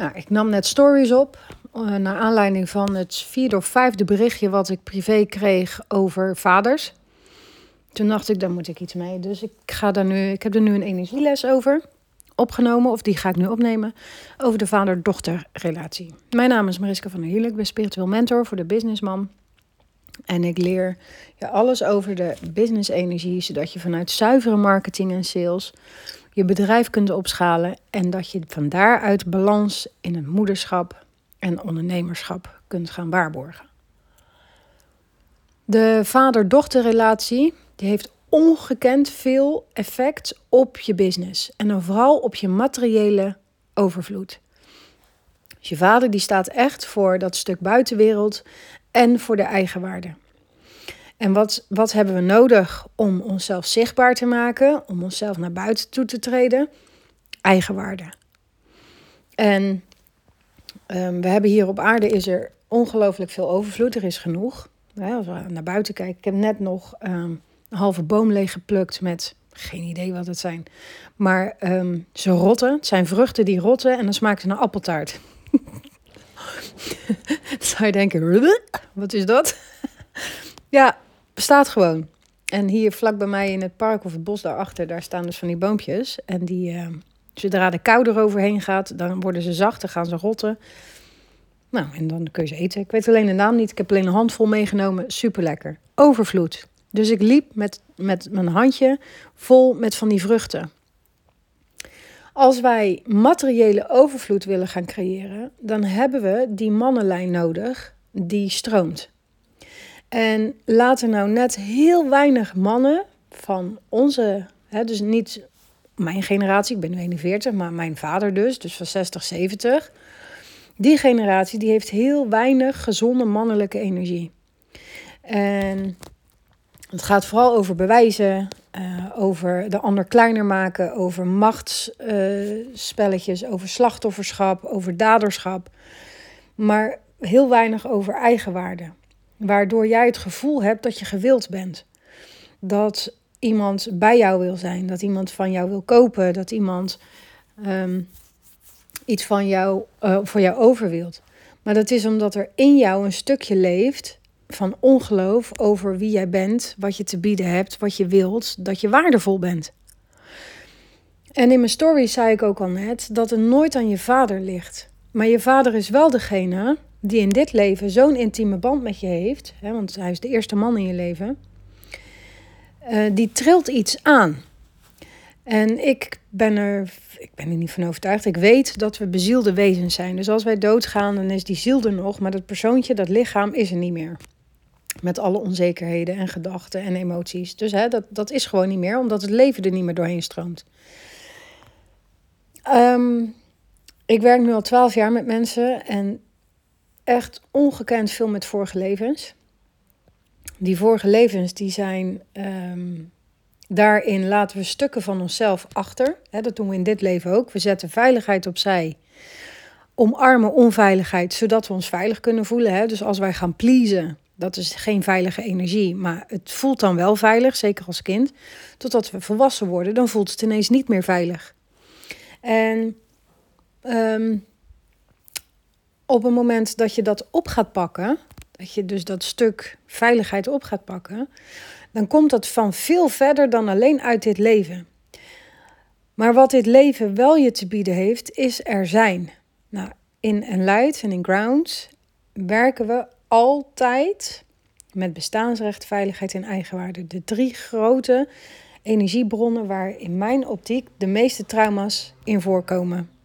Nou, ik nam net stories op. Uh, naar aanleiding van het vierde of vijfde berichtje wat ik privé kreeg over vaders. Toen dacht ik, daar moet ik iets mee. Dus ik, ga daar nu, ik heb er nu een energieles over opgenomen, of die ga ik nu opnemen, over de vader-dochter relatie. Mijn naam is Mariska van der Hielen, ik ben spiritueel mentor voor de businessman. En ik leer je alles over de business-energie, zodat je vanuit zuivere marketing en sales je bedrijf kunt opschalen en dat je van daaruit balans in het moederschap en ondernemerschap kunt gaan waarborgen. De vader-dochterrelatie die heeft ongekend veel effect op je business en dan vooral op je materiële overvloed. Dus je vader die staat echt voor dat stuk buitenwereld en voor de eigenwaarde. En wat, wat hebben we nodig om onszelf zichtbaar te maken, om onszelf naar buiten toe te treden? Eigenwaarde. En um, we hebben hier op aarde is er ongelooflijk veel overvloed, er is genoeg. als we naar buiten kijken, ik heb net nog um, een halve boom leeg geplukt met geen idee wat het zijn. Maar um, ze rotten. Het zijn vruchten die rotten en dan smaakt het naar appeltaart. zou je denken, wat is dat? ja, bestaat gewoon. En hier vlak bij mij in het park of het bos daarachter, daar staan dus van die boompjes. En die, uh, zodra de kou eroverheen gaat, dan worden ze zacht, dan gaan ze rotten. Nou, en dan kun je ze eten. Ik weet alleen de naam niet. Ik heb alleen een handvol meegenomen. Super lekker. Overvloed. Dus ik liep met, met mijn handje vol met van die vruchten. Als wij materiële overvloed willen gaan creëren, dan hebben we die mannenlijn nodig die stroomt. En laten nou net heel weinig mannen van onze, hè, dus niet mijn generatie, ik ben nu 41, maar mijn vader dus, dus van 60, 70. Die generatie die heeft heel weinig gezonde mannelijke energie. En het gaat vooral over bewijzen, uh, over de ander kleiner maken, over machtsspelletjes, over slachtofferschap, over daderschap. Maar heel weinig over eigenwaarde. Waardoor jij het gevoel hebt dat je gewild bent. Dat iemand bij jou wil zijn, dat iemand van jou wil kopen, dat iemand um, iets van jou, uh, voor jou over wilt. Maar dat is omdat er in jou een stukje leeft van ongeloof over wie jij bent, wat je te bieden hebt, wat je wilt, dat je waardevol bent. En in mijn story zei ik ook al net dat het nooit aan je vader ligt. Maar je vader is wel degene die in dit leven zo'n intieme band met je heeft, hè, want hij is de eerste man in je leven, uh, die trilt iets aan. En ik ben, er, ik ben er niet van overtuigd. Ik weet dat we bezielde wezens zijn. Dus als wij doodgaan, dan is die ziel er nog, maar dat persoontje, dat lichaam is er niet meer. Met alle onzekerheden en gedachten en emoties. Dus hè, dat, dat is gewoon niet meer, omdat het leven er niet meer doorheen stroomt. Um, ik werk nu al twaalf jaar met mensen en echt ongekend veel met vorige levens. Die vorige levens die zijn. Um, daarin laten we stukken van onszelf achter. Dat doen we in dit leven ook. We zetten veiligheid opzij. Omarmen onveiligheid, zodat we ons veilig kunnen voelen. Dus als wij gaan pleasen, dat is geen veilige energie, maar het voelt dan wel veilig, zeker als kind. Totdat we volwassen worden, dan voelt het ineens niet meer veilig. En um, op het moment dat je dat op gaat pakken, dat je dus dat stuk veiligheid op gaat pakken, dan komt dat van veel verder dan alleen uit dit leven. Maar wat dit leven wel je te bieden heeft, is er zijn. Nou, in Enlight en in Grounds werken we altijd met bestaansrecht, veiligheid en eigenwaarde. De drie grote energiebronnen waar in mijn optiek de meeste trauma's in voorkomen.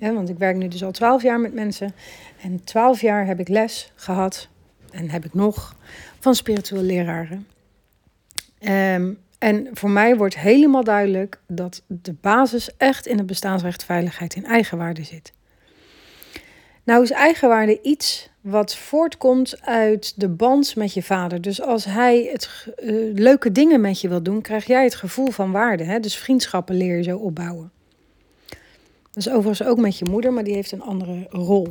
Want ik werk nu dus al twaalf jaar met mensen. En twaalf jaar heb ik les gehad en heb ik nog van spirituele leraren. Um, en voor mij wordt helemaal duidelijk dat de basis echt in het bestaansrecht, veiligheid en eigenwaarde zit. Nou is eigenwaarde iets wat voortkomt uit de band met je vader. Dus als hij het, uh, leuke dingen met je wil doen, krijg jij het gevoel van waarde. Hè? Dus vriendschappen leer je zo opbouwen. Dat is overigens ook met je moeder, maar die heeft een andere rol.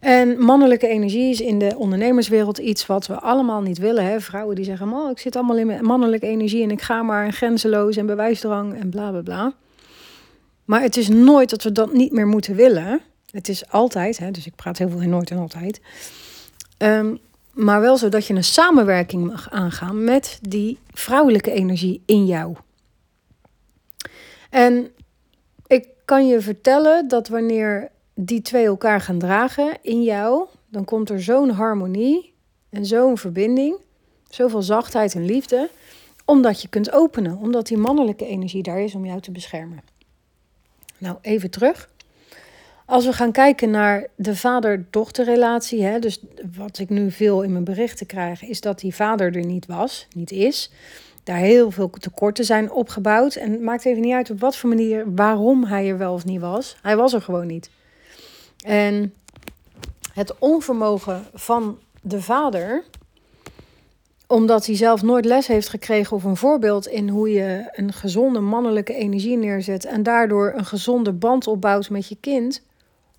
En mannelijke energie is in de ondernemerswereld iets wat we allemaal niet willen. Hè? Vrouwen die zeggen, oh, ik zit allemaal in mannelijke energie en ik ga maar grenzeloos en bewijsdrang en bla bla bla. Maar het is nooit dat we dat niet meer moeten willen. Het is altijd, hè, dus ik praat heel veel nooit en altijd. Ehm, maar wel zo dat je een samenwerking mag aangaan met die vrouwelijke energie in jou. En ik kan je vertellen dat wanneer die twee elkaar gaan dragen in jou, dan komt er zo'n harmonie en zo'n verbinding, zoveel zachtheid en liefde, omdat je kunt openen, omdat die mannelijke energie daar is om jou te beschermen. Nou, even terug. Als we gaan kijken naar de vader-dochterrelatie, dus wat ik nu veel in mijn berichten krijg, is dat die vader er niet was, niet is. Daar heel veel tekorten zijn opgebouwd. En het maakt even niet uit op wat voor manier, waarom hij er wel of niet was. Hij was er gewoon niet. En het onvermogen van de vader, omdat hij zelf nooit les heeft gekregen of een voorbeeld in hoe je een gezonde mannelijke energie neerzet en daardoor een gezonde band opbouwt met je kind,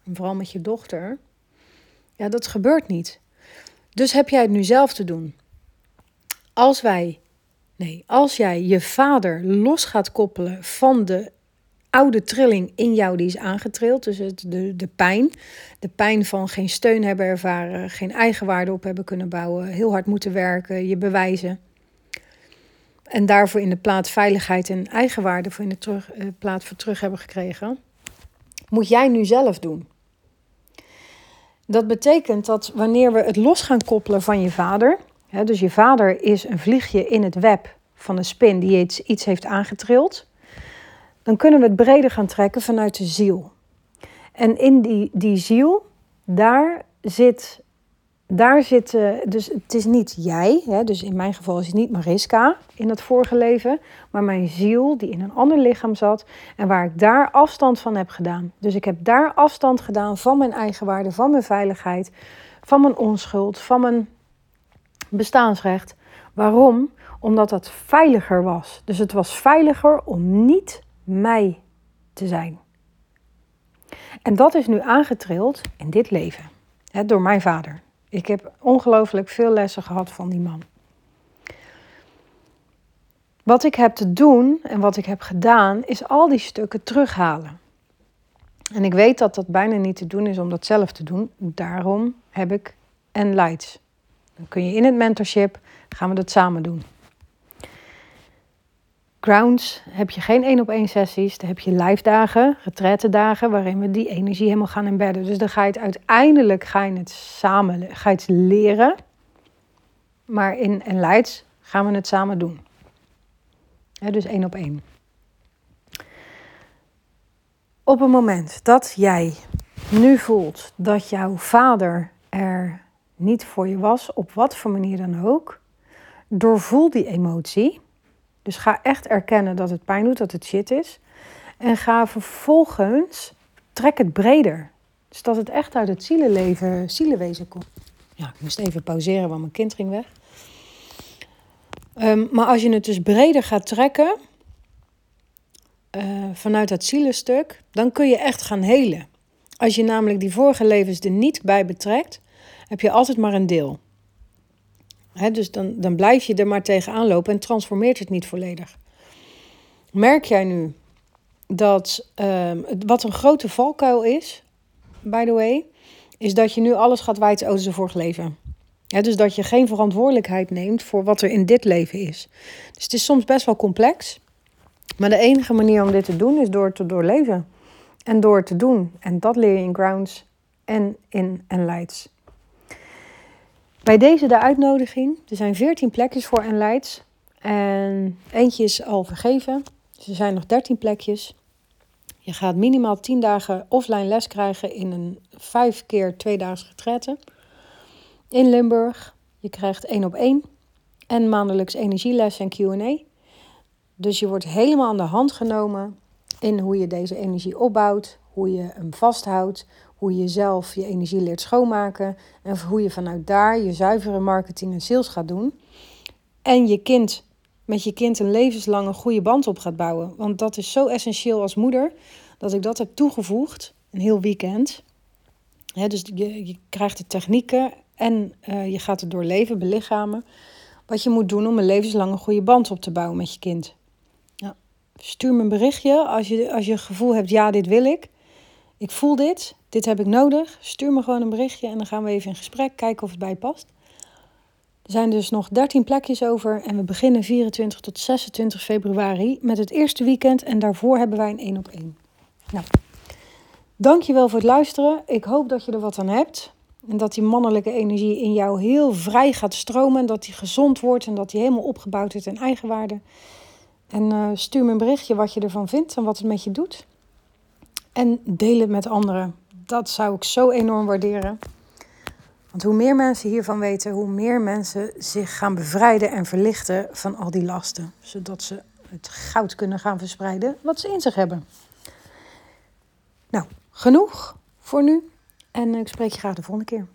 en vooral met je dochter, ja, dat gebeurt niet. Dus heb jij het nu zelf te doen. Als wij, nee, als jij je vader los gaat koppelen van de oude trilling in jou die is aangetrild. Dus het, de, de pijn. De pijn van geen steun hebben ervaren, geen eigenwaarde op hebben kunnen bouwen, heel hard moeten werken, je bewijzen. En daarvoor in de plaats veiligheid en eigenwaarde voor in de terug, uh, plaats voor terug hebben gekregen. Moet jij nu zelf doen. Dat betekent dat wanneer we het los gaan koppelen van je vader. Dus je vader is een vliegje in het web van een spin die iets, heeft aangetrild dan kunnen we het breder gaan trekken vanuit de ziel. En in die, die ziel, daar zit, daar zit, uh, dus het is niet jij, hè, dus in mijn geval is het niet Mariska in het vorige leven, maar mijn ziel die in een ander lichaam zat en waar ik daar afstand van heb gedaan. Dus ik heb daar afstand gedaan van mijn eigenwaarde, van mijn veiligheid, van mijn onschuld, van mijn bestaansrecht. Waarom? Omdat dat veiliger was. Dus het was veiliger om niet mij te zijn. En dat is nu aangetrild in dit leven, hè, door mijn vader. Ik heb ongelooflijk veel lessen gehad van die man. Wat ik heb te doen en wat ik heb gedaan, is al die stukken terughalen. En ik weet dat dat bijna niet te doen is om dat zelf te doen. Daarom heb ik Enlights. Dan kun je in het mentorship, gaan we dat samen doen. Grounds heb je geen één op één sessies. Dan heb je live dagen, dagen, waarin we die energie helemaal gaan embedden. Dus dan ga je het uiteindelijk ga je het samen ga je het leren. Maar in en Leids gaan we het samen doen. dus één op één. Op het moment dat jij nu voelt dat jouw vader er niet voor je was, op wat voor manier dan ook, doorvoel die emotie. Dus ga echt erkennen dat het pijn doet, dat het shit is. En ga vervolgens, trek het breder. Dus dat het echt uit het zielenleven, zielenwezen komt. Ja, ik moest even pauzeren, want mijn kind ging weg. Um, maar als je het dus breder gaat trekken, uh, vanuit dat zielenstuk, dan kun je echt gaan helen. Als je namelijk die vorige levens er niet bij betrekt, heb je altijd maar een deel dus dan, dan blijf je er maar tegenaan lopen en transformeert het niet volledig. Merk jij nu dat uh, wat een grote valkuil is, by the way, is dat je nu alles gaat wijten over zijn vorig leven. dus dat je geen verantwoordelijkheid neemt voor wat er in dit leven is. Dus het is soms best wel complex. Maar de enige manier om dit te doen is door te doorleven. En door te doen. En dat leer je in Grounds en in Enlights. Bij deze de uitnodiging. Er zijn 14 plekjes voor en. En eentje is al vergeven. Dus er zijn nog 13 plekjes. Je gaat minimaal 10 dagen offline les krijgen in een 5 keer 2 dagen retraite. In Limburg. Je krijgt 1 op 1. En maandelijks energieles en Q&A. Dus je wordt helemaal aan de hand genomen in hoe je deze energie opbouwt, hoe je hem vasthoudt, hoe je zelf je energie leert schoonmaken en hoe je vanuit daar je zuivere marketing en sales gaat doen. En je kind, met je kind een levenslange goede band op gaat bouwen. Want dat is zo essentieel als moeder dat ik dat heb toegevoegd, een heel weekend. dus je, je krijgt de technieken en uh, je gaat het doorleven, belichamen. Wat je moet doen om een levenslange goede band op te bouwen met je kind. Ja. Stuur me een berichtje als je, als je het gevoel hebt, ja, dit wil ik. Ik voel dit, dit heb ik nodig. Stuur me gewoon een berichtje en dan gaan we even in gesprek, kijken of het bij past. Er zijn dus nog 13 plekjes over en we beginnen 24 tot 26 februari met het eerste weekend en daarvoor hebben wij een 1 op 1. Nou, dankjewel voor het luisteren. Ik hoop dat je er wat aan hebt en dat die mannelijke energie in jou heel vrij gaat stromen en dat die gezond wordt en dat die helemaal opgebouwd is in eigenwaarde. En uh, stuur me een berichtje wat je ervan vindt en wat het met je doet. En deel het met anderen. Dat zou ik zo enorm waarderen. Want hoe meer mensen hiervan weten, hoe meer mensen zich gaan bevrijden en verlichten van al die lasten. Zodat ze het goud kunnen gaan verspreiden wat ze in zich hebben. Nou, genoeg voor nu. En ik spreek je graag de volgende keer.